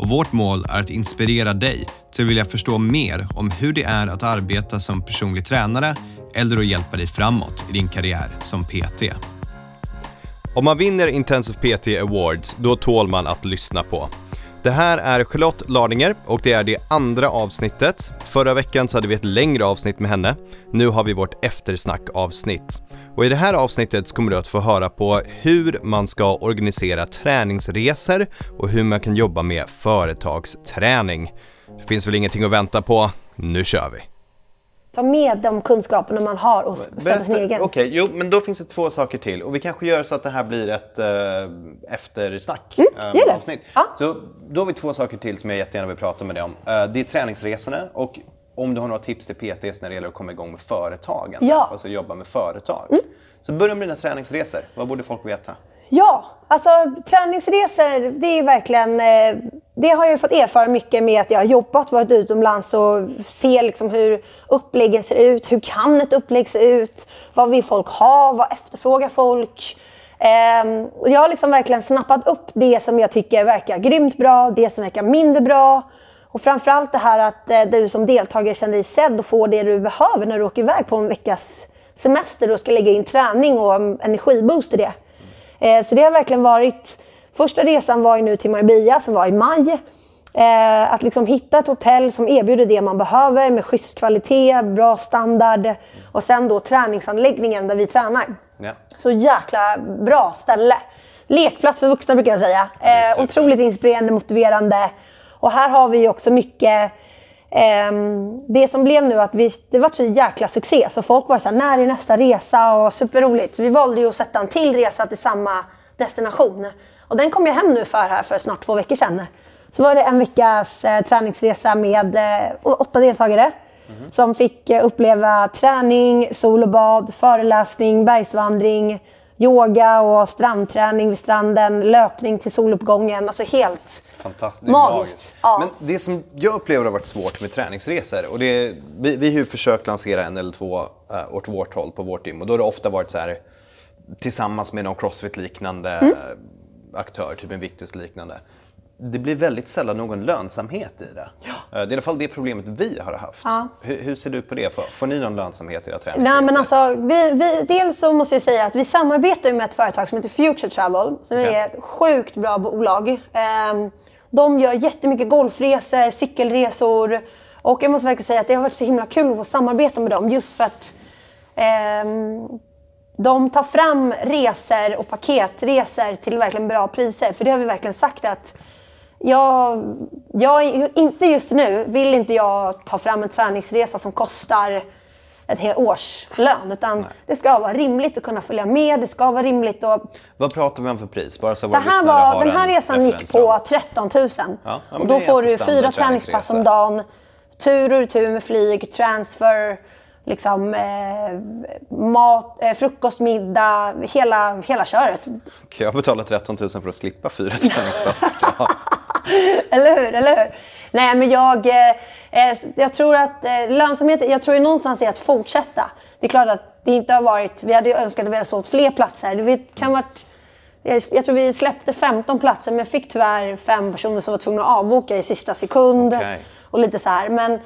och vårt mål är att inspirera dig till att vilja förstå mer om hur det är att arbeta som personlig tränare eller att hjälpa dig framåt i din karriär som PT. Om man vinner Intensive PT Awards, då tål man att lyssna på. Det här är Charlotte Lardinger och det är det andra avsnittet. Förra veckan så hade vi ett längre avsnitt med henne. Nu har vi vårt eftersnack-avsnitt. Och i det här avsnittet så kommer du att få höra på hur man ska organisera träningsresor och hur man kan jobba med företagsträning. Det finns väl ingenting att vänta på. Nu kör vi! Ta med de kunskaperna man har och sätta sin egen. Okej, okay, jo men då finns det två saker till och vi kanske gör så att det här blir ett äh, eftersnack. Mm, äh, avsnitt. Ja. Så, då har vi två saker till som jag jättegärna vill prata med dig om. Äh, det är träningsresorna och om du har några tips till PTs när det gäller att komma igång med företagen. Ja. Alltså jobba med företag. Mm. Så börja med dina träningsresor. Vad borde folk veta? Ja, alltså träningsresor, det är ju verkligen... Eh, det har jag fått erfara mycket med att jag har jobbat, varit utomlands och ser liksom hur uppläggen ser ut. Hur kan ett upplägg se ut? Vad vill folk ha? Vad efterfrågar folk? Um, och jag har liksom verkligen snappat upp det som jag tycker verkar grymt bra, det som verkar mindre bra. Och framförallt det här att eh, du som deltagare känner dig sedd och får det du behöver när du åker iväg på en veckas semester och ska lägga in träning och energiboost i det. Eh, så det har verkligen varit, första resan var ju nu till Marbella som var i maj. Eh, att liksom hitta ett hotell som erbjuder det man behöver med schysst kvalitet, bra standard och sen då träningsanläggningen där vi tränar. Ja. Så jäkla bra ställe. Lekplats för vuxna brukar jag säga. Eh, otroligt inspirerande, motiverande. Och här har vi också mycket Um, det som blev nu att vi, det var så jäkla succé så folk var såhär, när är nästa resa? Och superroligt. Så vi valde ju att sätta en till resa till samma destination. Och den kom jag hem nu för här för snart två veckor sedan. Så var det en veckas eh, träningsresa med eh, åtta deltagare. Mm. Som fick eh, uppleva träning, sol och bad, föreläsning, bergsvandring, yoga och strandträning vid stranden, löpning till soluppgången. Alltså helt Fantastiskt. Magiskt. magiskt. Ja. Men det som jag upplever har varit svårt med träningsresor och det vi, vi har ju försökt lansera en eller två uh, åt vårt håll på vårt gym och då har det ofta varit så här tillsammans med någon crossfit-liknande mm. Aktör, typ en Victus liknande. Det blir väldigt sällan någon lönsamhet i det. Ja. Det är i alla fall det problemet vi har haft. Ja. Hur, hur, ser du på det? Får, får ni någon lönsamhet i era träningsresor? Nej, men alltså, vi, vi, dels så måste jag säga att vi samarbetar med ett företag som heter Future Travel, som okay. är ett sjukt bra bolag. Um, de gör jättemycket golfresor, cykelresor och jag måste verkligen säga att det har varit så himla kul att få samarbeta med dem just för att eh, de tar fram resor och paketresor till verkligen bra priser. För det har vi verkligen sagt att jag, jag, inte just nu vill inte jag ta fram en träningsresa som kostar ett helt årslön. Utan Nej. det ska vara rimligt att kunna följa med. Det ska vara rimligt att... Vad pratar vi om för pris? Bara så det här var, den här resan gick på 13 000. Ja, ja, och då får du fyra träningspass om dagen. Tur och retur med flyg, transfer, liksom, eh, mat, eh, frukost, middag, hela, hela köret. Kan jag betala 13 000 för att slippa fyra träningspass eller hur, eller hur? Nej, men jag, eh, jag tror att eh, lönsamheten, jag tror ju någonstans är att fortsätta. Det är klart att det inte har varit, vi hade ju önskat att vi hade sålt fler platser. Det kan varit, jag tror vi släppte 15 platser men fick tyvärr fem personer som var tvungna att avboka i sista sekund. Okay. Och lite så här. Men eh,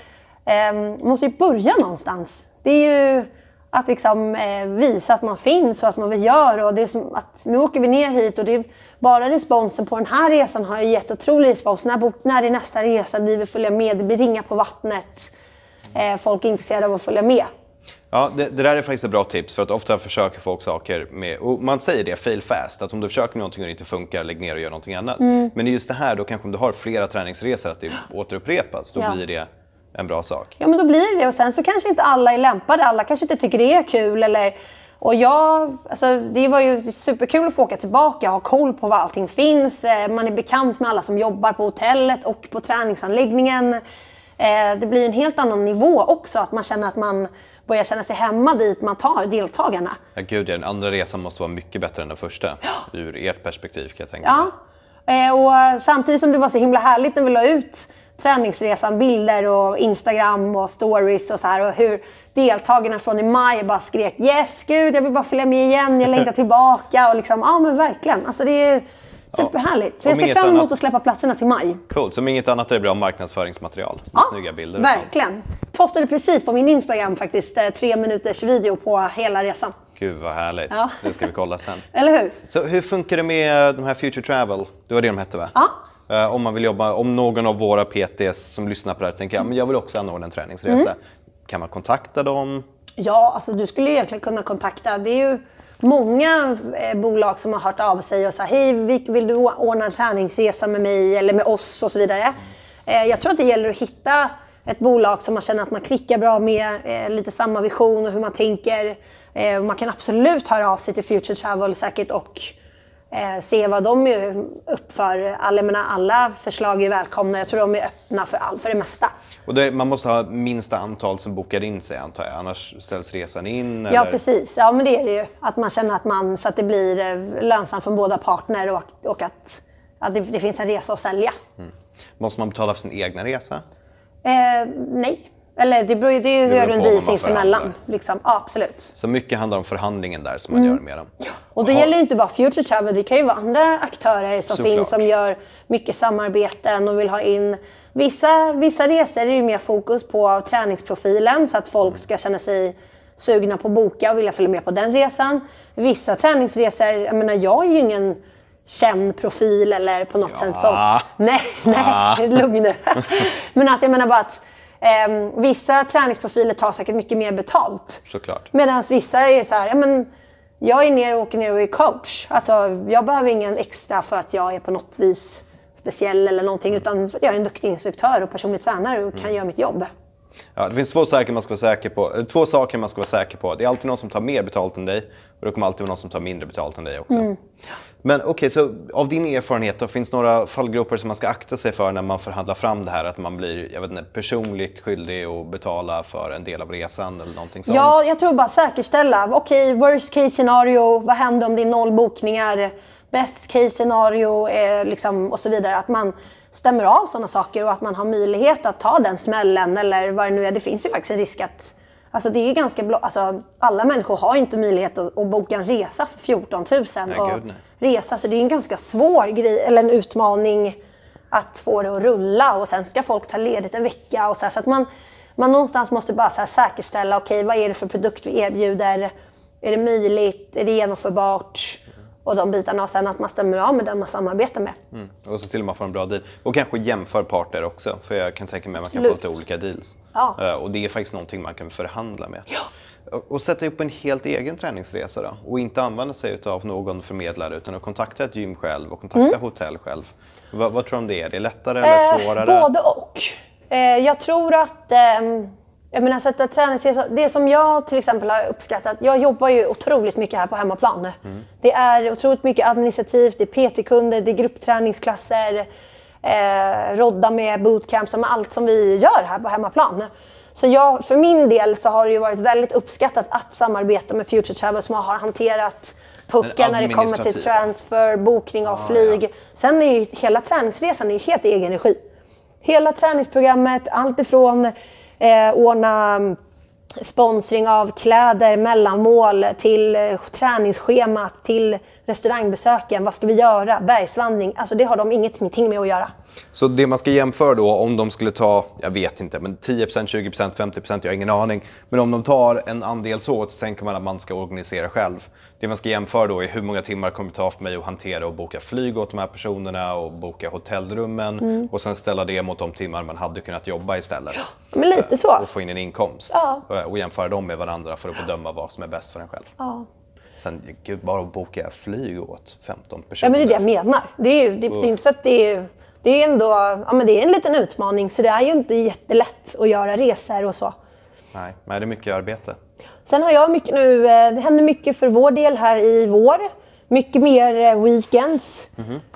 man måste ju börja någonstans. Det är ju att liksom, eh, visa att man finns och att man vill göra. Och det är som att nu åker vi ner hit och det är bara responsen på den här resan har gett otrolig respons. När, när är nästa resa? Vi vill följa med. Det blir ringa på vattnet. Eh, folk är intresserade av att följa med. Ja, det, det, där är faktiskt ett bra tips för att ofta försöker folk saker med, och man säger det, fail fast, att om du försöker någonting och det inte funkar, lägg ner och gör någonting annat. Mm. Men just det här, då kanske om du har flera träningsresor att det återupprepas, då ja. blir det en bra sak. Ja men då blir det det och sen så kanske inte alla är lämpade, alla kanske inte tycker det är kul eller och jag, alltså, det var ju superkul att få åka tillbaka, ha koll på var allting finns. Eh, man är bekant med alla som jobbar på hotellet och på träningsanläggningen. Eh, det blir en helt annan nivå också, att man känner att man börjar känna sig hemma dit man tar deltagarna. Ja, gud, den andra resan måste vara mycket bättre än den första. Ur ert perspektiv kan jag tänka mig. Ja, eh, och samtidigt som det var så himla härligt när vi la ut träningsresan, bilder och Instagram och stories och så här och hur deltagarna från i maj bara skrek yes, gud jag vill bara följa med igen, jag längtar tillbaka och liksom, ja men verkligen. Alltså det är superhärligt. Så jag ser fram emot annat... att släppa platserna till maj. Coolt, som inget annat är det bra marknadsföringsmaterial med ja, snygga bilder verkligen. Postade precis på min Instagram faktiskt, eh, tre minuters video på hela resan. Gud vad härligt. Ja. Det ska vi kolla sen. Eller hur? Så hur funkar det med de här Future Travel? Det var det de hette va? Ja. Uh, om man vill jobba, om någon av våra PTs som lyssnar på det här tänker att jag vill också anordna en träningsresa. Mm. Kan man kontakta dem? Ja, alltså du skulle egentligen kunna kontakta. Det är ju många eh, bolag som har hört av sig och sagt hej, vill du ordna en träningsresa med mig eller med oss och så vidare. Eh, jag tror att det gäller att hitta ett bolag som man känner att man klickar bra med, eh, lite samma vision och hur man tänker. Eh, man kan absolut höra av sig till Future Travel säkert och eh, se vad de är upp för. Alla, menar, alla förslag är välkomna. Jag tror de är öppna för, all, för det mesta. Och är, man måste ha minsta antal som bokar in sig antar jag, annars ställs resan in? Eller? Ja precis, ja men det är det ju. Att man känner att man, så att det blir eh, lönsamt från båda partner och, och att, att det, det, finns en resa att sälja. Mm. Måste man betala för sin egna resa? Eh, nej, eller det beror, det gör du en deal sinsemellan. Liksom. Ja, absolut. Så mycket handlar om förhandlingen där som man mm. gör med dem. Ja. Och det Aha. gäller ju inte bara Future Travel, det kan ju vara andra aktörer som Såklart. finns som gör mycket samarbeten och vill ha in Vissa, vissa resor är ju mer fokus på träningsprofilen så att folk ska känna sig sugna på att boka och vilja följa med på den resan. Vissa träningsresor, jag menar jag är ju ingen känd profil eller på något ja. sätt så. Nej, nej, lugn nu. Men att jag menar bara att eh, vissa träningsprofiler tar säkert mycket mer betalt. Såklart. Medan vissa är så här, ja men jag är ner och åker ner och är coach. Alltså jag behöver ingen extra för att jag är på något vis speciell eller någonting utan jag är en duktig instruktör och personlig tränare och kan mm. göra mitt jobb. Ja, det finns två saker man ska vara säker på. Två saker man ska vara säker på. Det är alltid någon som tar mer betalt än dig och det kommer alltid vara någon som tar mindre betalt än dig också. Mm. Men okej, okay, så av din erfarenhet då, finns det några fallgropar som man ska akta sig för när man förhandlar fram det här? Att man blir jag vet inte, personligt skyldig att betala för en del av resan eller någonting sånt? Ja, jag tror bara säkerställa. Okej, okay, worst case scenario. Vad händer om det är noll bokningar? best case scenario eh, liksom, och så vidare. Att man stämmer av sådana saker och att man har möjlighet att ta den smällen eller vad det nu är. Det finns ju faktiskt en risk att Alltså det är ganska blå, alltså alla människor har inte möjlighet att, att boka en resa för 14 000 nej, och gud, resa. Så det är en ganska svår grej, eller en utmaning att få det att rulla och sen ska folk ta ledigt en vecka och så, här, så att man, man någonstans måste bara så säkerställa, okej okay, vad är det för produkt vi erbjuder? Är det möjligt? Är det genomförbart? Och de bitarna och sen att man stämmer av med den man samarbetar med. Mm. Och så till och med får en bra deal. Och kanske jämför parter också, för jag kan tänka mig att man kan få lite olika deals. Ja. Uh, och det är faktiskt någonting man kan förhandla med. Ja. Och, sätta upp en helt egen träningsresa då? Och inte använda sig av någon förmedlare utan att kontakta ett gym själv och kontakta mm. hotell själv. Vad, tror du om det? Är det lättare eller eh, svårare? både och. Eh, jag tror att eh, jag menar, sätta träningsresa, det som jag till exempel har uppskattat, jag jobbar ju otroligt mycket här på hemmaplan. Mm. Det är otroligt mycket administrativt, det är PT-kunder, det är gruppträningsklasser, eh, rodda med bootcamps, allt som vi gör här på hemmaplan. Så jag, för min del så har det ju varit väldigt uppskattat att samarbeta med Future Travel som har hanterat pucken när det kommer till transfer, bokning av ah, flyg. Ja. Sen är ju hela träningsresan är helt i egen regi. Hela träningsprogrammet, allt ifrån eh, ordna mm, sponsring av kläder, mellanmål, till eh, träningsschemat, till restaurangbesöken. Vad ska vi göra? Bergsvandring. Alltså det har de ingenting med att göra. Så det man ska jämföra då om de skulle ta, jag vet inte, men 10%, 20%, 50%, jag har ingen aning. Men om de tar en andel så, så tänker man att man ska organisera själv. Det man ska jämföra då är hur många timmar kommer det ta för mig att hantera och boka flyg åt de här personerna och boka hotellrummen mm. och sen ställa det mot de timmar man hade kunnat jobba istället. Ja, men lite så. Och få in en inkomst. Ja. Och jämföra dem med varandra för att bedöma vad som är bäst för en själv. Ja. Sen, gud, bara att boka flyg åt 15 personer. Ja, men det är det jag menar. Det är, det, det är inte så att det är det är ändå ja, men det är en liten utmaning så det är ju inte jättelätt att göra resor och så. Nej, men det är mycket arbete. Sen har jag mycket nu, eh, det händer mycket för vår del här i vår Mycket mer eh, weekends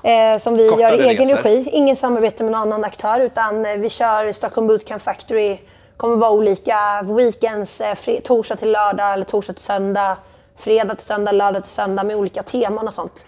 eh, som vi. Kortare gör i egen regi. Ingen samarbete med någon annan aktör utan eh, vi kör Stockholm Bootcamp Factory. kommer vara olika weekends, eh, torsdag till lördag eller torsdag till söndag. Fredag till söndag, lördag till söndag med olika teman och sånt.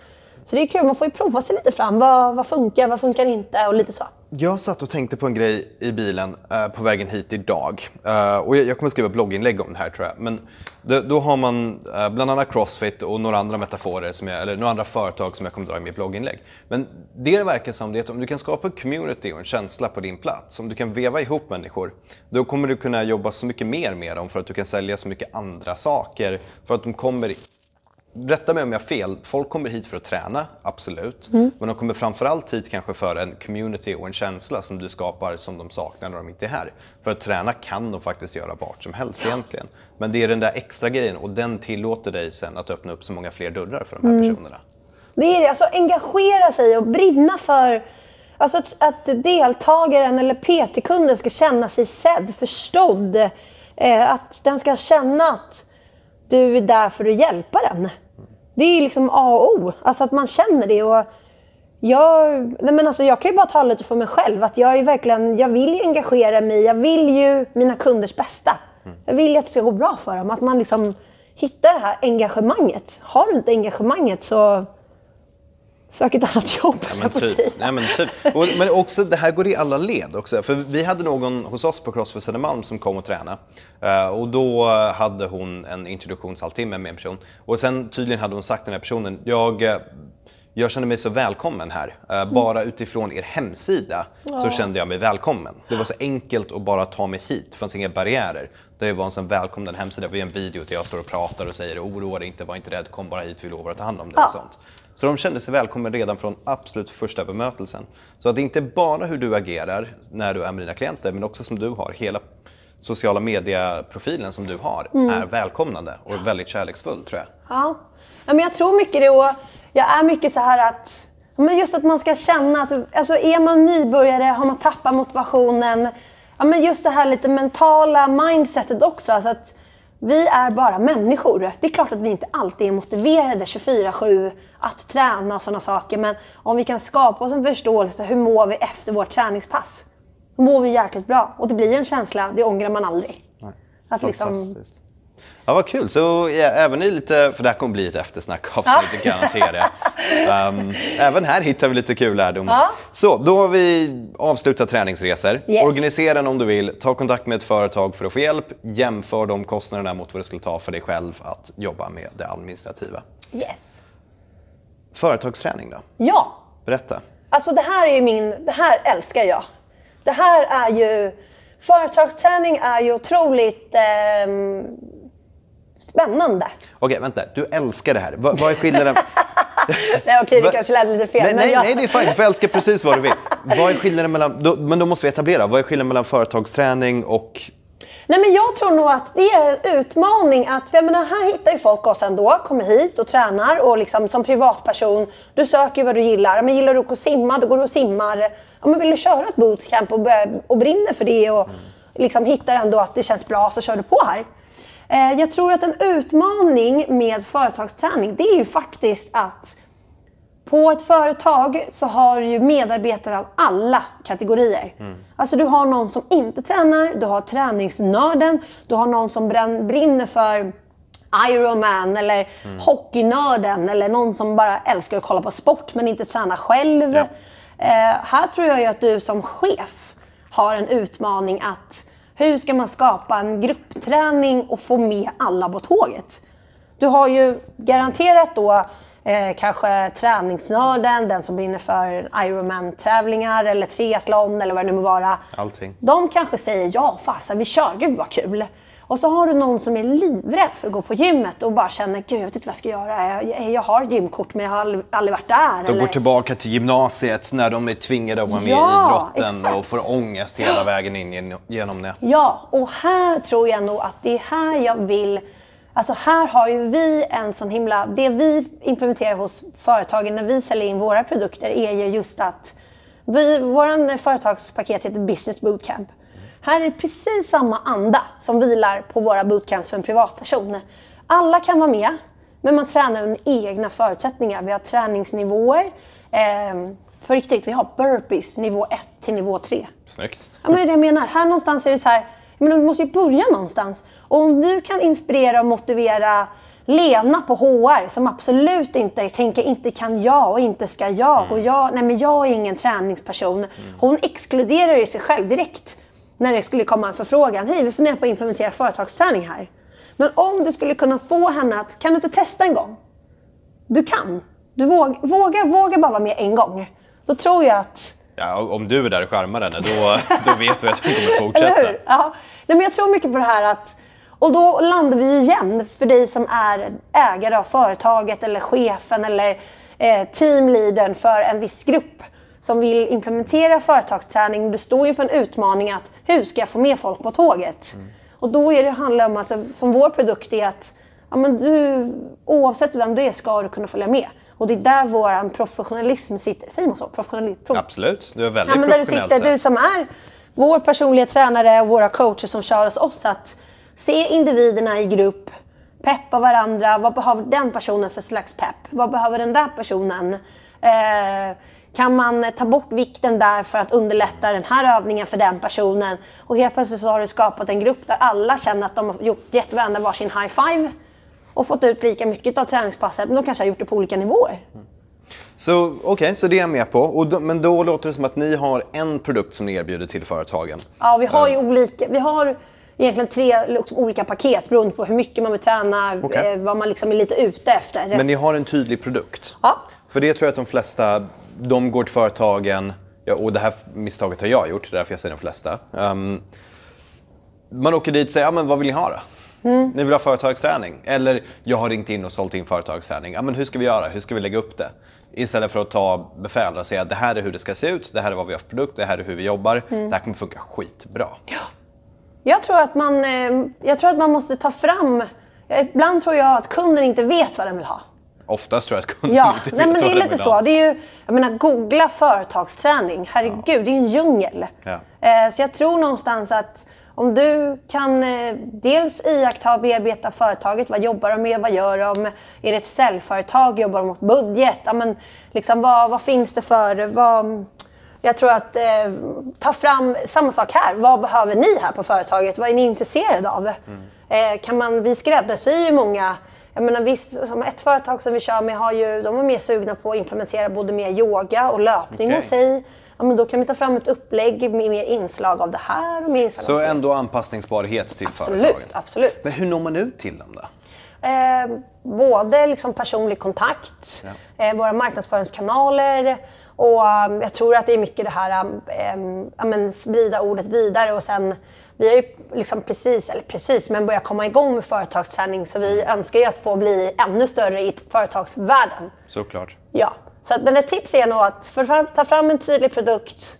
Så det är kul, man får ju prova sig lite fram. Vad, vad funkar, vad funkar inte och lite så. Jag satt och tänkte på en grej i bilen eh, på vägen hit idag. Eh, och jag, jag kommer skriva blogginlägg om det här tror jag. Men då, då har man eh, bland annat Crossfit och några andra metaforer, som jag, eller några andra företag som jag kommer dra i mitt blogginlägg. Men det det verkar som det är att om du kan skapa en community och en känsla på din plats, om du kan veva ihop människor, då kommer du kunna jobba så mycket mer med dem för att du kan sälja så mycket andra saker. För att de kommer Rätta mig om jag har fel, folk kommer hit för att träna, absolut. Men de kommer framförallt hit kanske för en community och en känsla som du skapar som de saknar när de inte är här. För att träna kan de faktiskt göra vart som helst egentligen. Men det är den där extra grejen och den tillåter dig sen att öppna upp så många fler dörrar för de här personerna. Det är det, alltså engagera sig och brinna för alltså att, att deltagaren eller PT-kunden ska känna sig sedd, förstådd. Eh, att den ska känna att du är där för att hjälpa den. Det är liksom A och O, alltså att man känner det. Och jag, nej men alltså jag kan ju bara tala lite för mig själv. Att jag, är verkligen, jag vill ju engagera mig, jag vill ju mina kunders bästa. Jag vill ju att det ska gå bra för dem. Att man liksom hittar det här engagemanget. Har du inte engagemanget så sök ett annat jobb, Ja, men typ. säga. Nej, men typ. Och, men också, det här går i alla led också. För vi hade någon hos oss på Crossfit Södermalm som kom och tränade. Eh, och då hade hon en introduktionshalvtimme med en person. Och sen tydligen hade hon sagt till den här personen, jag, eh, jag känner mig så välkommen här. Eh, bara utifrån er hemsida så kände jag mig välkommen. Det var så enkelt att bara ta mig hit, det fanns inga barriärer. Det var en sån välkomnande hemsida. Vi har en video där jag står och pratar och säger oroa dig inte, var inte rädd, kom bara hit, vi lovar att ta hand om dig. Ja. Och sånt. Så de kände sig välkomna redan från absolut första bemötelsen. Så att det är inte bara hur du agerar när du är med dina klienter, men också som du har. Hela sociala media-profilen som du har är välkomnande och väldigt kärleksfull tror jag. Ja. ja, men jag tror mycket det och jag är mycket så här att men just att man ska känna att alltså är man nybörjare, har man tappat motivationen. Ja, men just det här lite mentala mindsetet också. Alltså att vi är bara människor. Det är klart att vi inte alltid är motiverade 24-7 att träna och sådana saker. Men om vi kan skapa oss en förståelse, hur mår vi efter vårt träningspass? Då mår vi jäkligt bra. Och det blir en känsla, det ångrar man aldrig. Att liksom. Ja, vad kul. Så ja, även i lite, för det här kommer bli ett eftersnack avsnitt, ja. garanterar jag. Um, även här hittar vi lite kul lärdom. Ja. Så, då har vi avslutat träningsresor. Yes. Organisera den om du vill. Ta kontakt med ett företag för att få hjälp. Jämför de kostnaderna mot vad det skulle ta för dig själv att jobba med det administrativa. yes. Företagsträning då? Ja, Berätta. Alltså det här är ju min, det här älskar jag. Det här är ju, företagsträning är ju otroligt ehm, spännande. Okej, vänta. Du älskar det här. Vad, vad är skillnaden? Nej okej, det kanske lät lite fel. nej, nej, jag, nej, det är fint. Du får älska precis vad du vill. Vad är skillnaden mellan, då, men då måste vi etablera, vad är skillnaden mellan företagsträning och Nej men jag tror nog att det är en utmaning att, för jag menar här hittar ju folk oss ändå, kommer hit och tränar och liksom som privatperson, du söker vad du gillar. Men gillar du att gå och simma, då går du och simmar. Ja, men vill du köra ett bootcamp och, och brinner för det och liksom hittar ändå att det känns bra så kör du på här. Eh, jag tror att en utmaning med företagsträning det är ju faktiskt att på ett företag så har du medarbetare av alla kategorier. Alltså du har någon som inte tränar, du har träningsnörden, du har någon som brinner för Ironman eller hockeynörden eller någon som bara älskar att kolla på sport men inte tränar själv. Ja. Eh, här tror jag ju att du som chef har en utmaning att hur ska man skapa en gruppträning och få med alla på tåget? Du har ju garanterat då eh, kanske träningsnörden, den som brinner för Ironman-tävlingar eller triathlon eller vad det nu må vara. Allting. De kanske säger ja, fasen vi kör, gud vad kul. Och så har du någon som är livrädd för att gå på gymmet och bara känner gud jag vet inte vad jag ska göra. Jag, jag har gymkort men jag har aldrig, aldrig varit där. De eller... går tillbaka till gymnasiet när de är tvingade att vara med Ja, i idrotten exakt. och får ångest hela vägen in gen- genom det. Ja, och här tror jag nog att det är här jag vill... Alltså här har ju vi en sån himla... Det vi implementerar hos företagen när vi säljer in våra produkter är ju just att vi, företagspaket heter Business Bootcamp. Här är precis samma anda som vilar på våra bootcamps för en privatperson. Alla kan vara med. Men man tränar under egna förutsättningar. Vi har träningsnivåer. Eh, på riktigt, vi har burpees nivå 1 till nivå 3. Snyggt. Ja, men det är det jag menar. Här någonstans är det så här, men du måste ju börja någonstans. Och om du kan inspirera och motivera Lena på HR som absolut inte tänker inte kan jag och inte ska jag. Mm. Och jag, nej men jag är ingen träningsperson. Hon exkluderar ju sig själv direkt när det skulle komma en förfrågan. Hej, vi funderar på att implementera företagsträning här. Men om du skulle kunna få henne att, kan du inte testa en gång? Du kan. Du våga, våga, våga bara vara med en gång. Då tror jag att Ja, om du är där och charmar henne, då, då vet vi att hon kommer Eller fortsätta. hur? Ja. Nej, men jag tror mycket på det här att och då landar vi igen för dig som är ägare av företaget eller chefen eller eh, teamleadern för en viss grupp som vill implementera företagsträning. Du står ju för en utmaning att hur ska jag få med folk på tåget? Och då är det, handlar det om att, som vår produkt är att ja, men du, oavsett vem du är ska du kunna följa med. Och det är där vår professionalism sitter. Säger man så? Professionalism? Prof- Absolut, du är väldigt Ja, men där du sitter, du som är vår personliga tränare och våra coacher som kör hos oss. Att se individerna i grupp, peppa varandra. Vad behöver den personen för slags pepp? Vad behöver den där personen? Eh, kan man ta bort vikten där för att underlätta den här övningen för den personen? Och helt plötsligt så har du skapat en grupp där alla känner att de har gjort, gett varandra varsin high five och fått ut lika mycket av träningspasset, men de kanske har gjort det på olika nivåer. Så okej, så det är jag med på. Och då, men då låter det som att ni har en produkt som ni erbjuder till företagen. Ja, vi har ju olika. Vi har egentligen tre liksom, olika paket beroende på hur mycket man vill träna, Okej. eh, vad man liksom är lite ute efter. Men ni har en tydlig produkt. Ja. För det tror jag att de flesta, de går till företagen, ja, och det här misstaget har jag gjort, det är därför jag säger de flesta. Ehm, man åker dit och säger, ja men vad vill ni ha då? Mm. Ni vill ha företagsträning? Eller, jag har ringt in och sålt in företagsträning. Ja men hur ska vi göra? Hur ska vi lägga upp det? Istället för att ta befäl och säga, det här är hur det ska se ut, det här är vad vi har för produkt, det här är hur vi jobbar. Mm. Det här kommer funka skitbra. Jag tror att man, eh, jag tror att man måste ta fram... Ibland tror jag att kunden inte vet vad den vill ha. Oftast tror jag att kunden Ja, inte nej, men det är lite så. Det är ju, jag menar, googla företagsträning. Herregud, det är en djungel. Ja. Eh, så jag tror någonstans att om du kan eh, dels iaktta och bearbeta företaget. Vad jobbar de med? Vad gör de? Är det ett säljföretag? Jobbar de mot budget? Ja, men, liksom, vad, vad finns det för... Vad, jag tror att eh, ta fram samma sak här. Vad behöver ni här på företaget? Vad är ni intresserade av? Eh, kan man, vi skräddarsyr ju många jag menar, visst, som ett företag som vi kör med har ju, de är mer sugna på att implementera både mer yoga och löpning Okej. hos sig. Ja, men då kan vi ta fram ett upplägg med mer inslag av det här och mer inslag Så av det. ändå anpassningsbarhet till Absolut, företagen. absolut. Men hur når man ut till dem då? Eh, både liksom personlig kontakt, eh, våra marknadsföringskanaler och eh, jag tror att det är mycket det här eh, ja, men sprida ordet vidare och sen vi har ju liksom precis, eller precis, men börjat komma igång med företagsträning så vi önskar ju att få bli ännu större i företagsvärlden. Såklart. Ja, så att, men ett tips är nog att för, ta fram en tydlig produkt,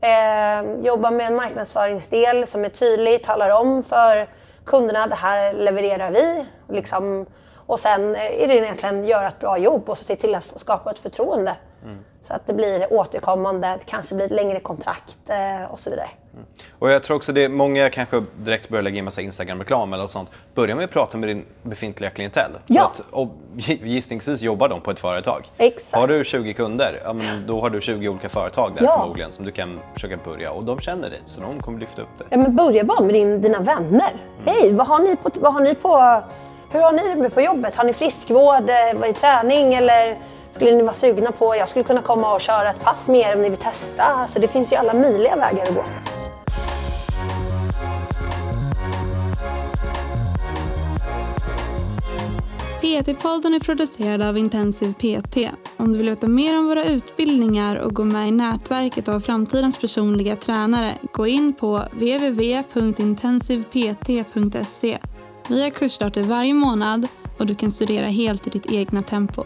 eh, jobba med en marknadsföringsdel som är tydlig, talar om för kunderna det här levererar vi. Liksom, och sen är det egentligen göra ett bra jobb och se till att skapa ett förtroende. Så att det blir återkommande, det kanske blir ett längre kontrakt eh, och så vidare. Och jag tror också det, många kanske direkt börjar lägga in massa Instagram-reklam eller något sånt. Börja med att prata med din befintliga klientell. Ja. Att, och gissningsvis jobbar de på ett företag. Exakt. Har du 20 kunder, ja, men då har du 20 olika företag där Ja. förmodligen som du kan försöka börja. Och de känner dig, så de kommer lyfta upp det. Ja, men börja bara med din, dina vänner. Hej, vad har ni på, vad har ni på, hur har ni det på jobbet? Har ni friskvård, eh, var det träning eller skulle ni vara sugna på, jag skulle kunna komma och köra ett pass med er om ni vill testa. Alltså, det finns ju alla möjliga vägar att gå. PT-podden är producerad av Intensiv PT. Om du vill veta mer om våra utbildningar och gå med i nätverket av framtidens personliga tränare, gå in på www.intensivpt.se. Vi har kursstarter varje månad och du kan studera helt i ditt egna tempo.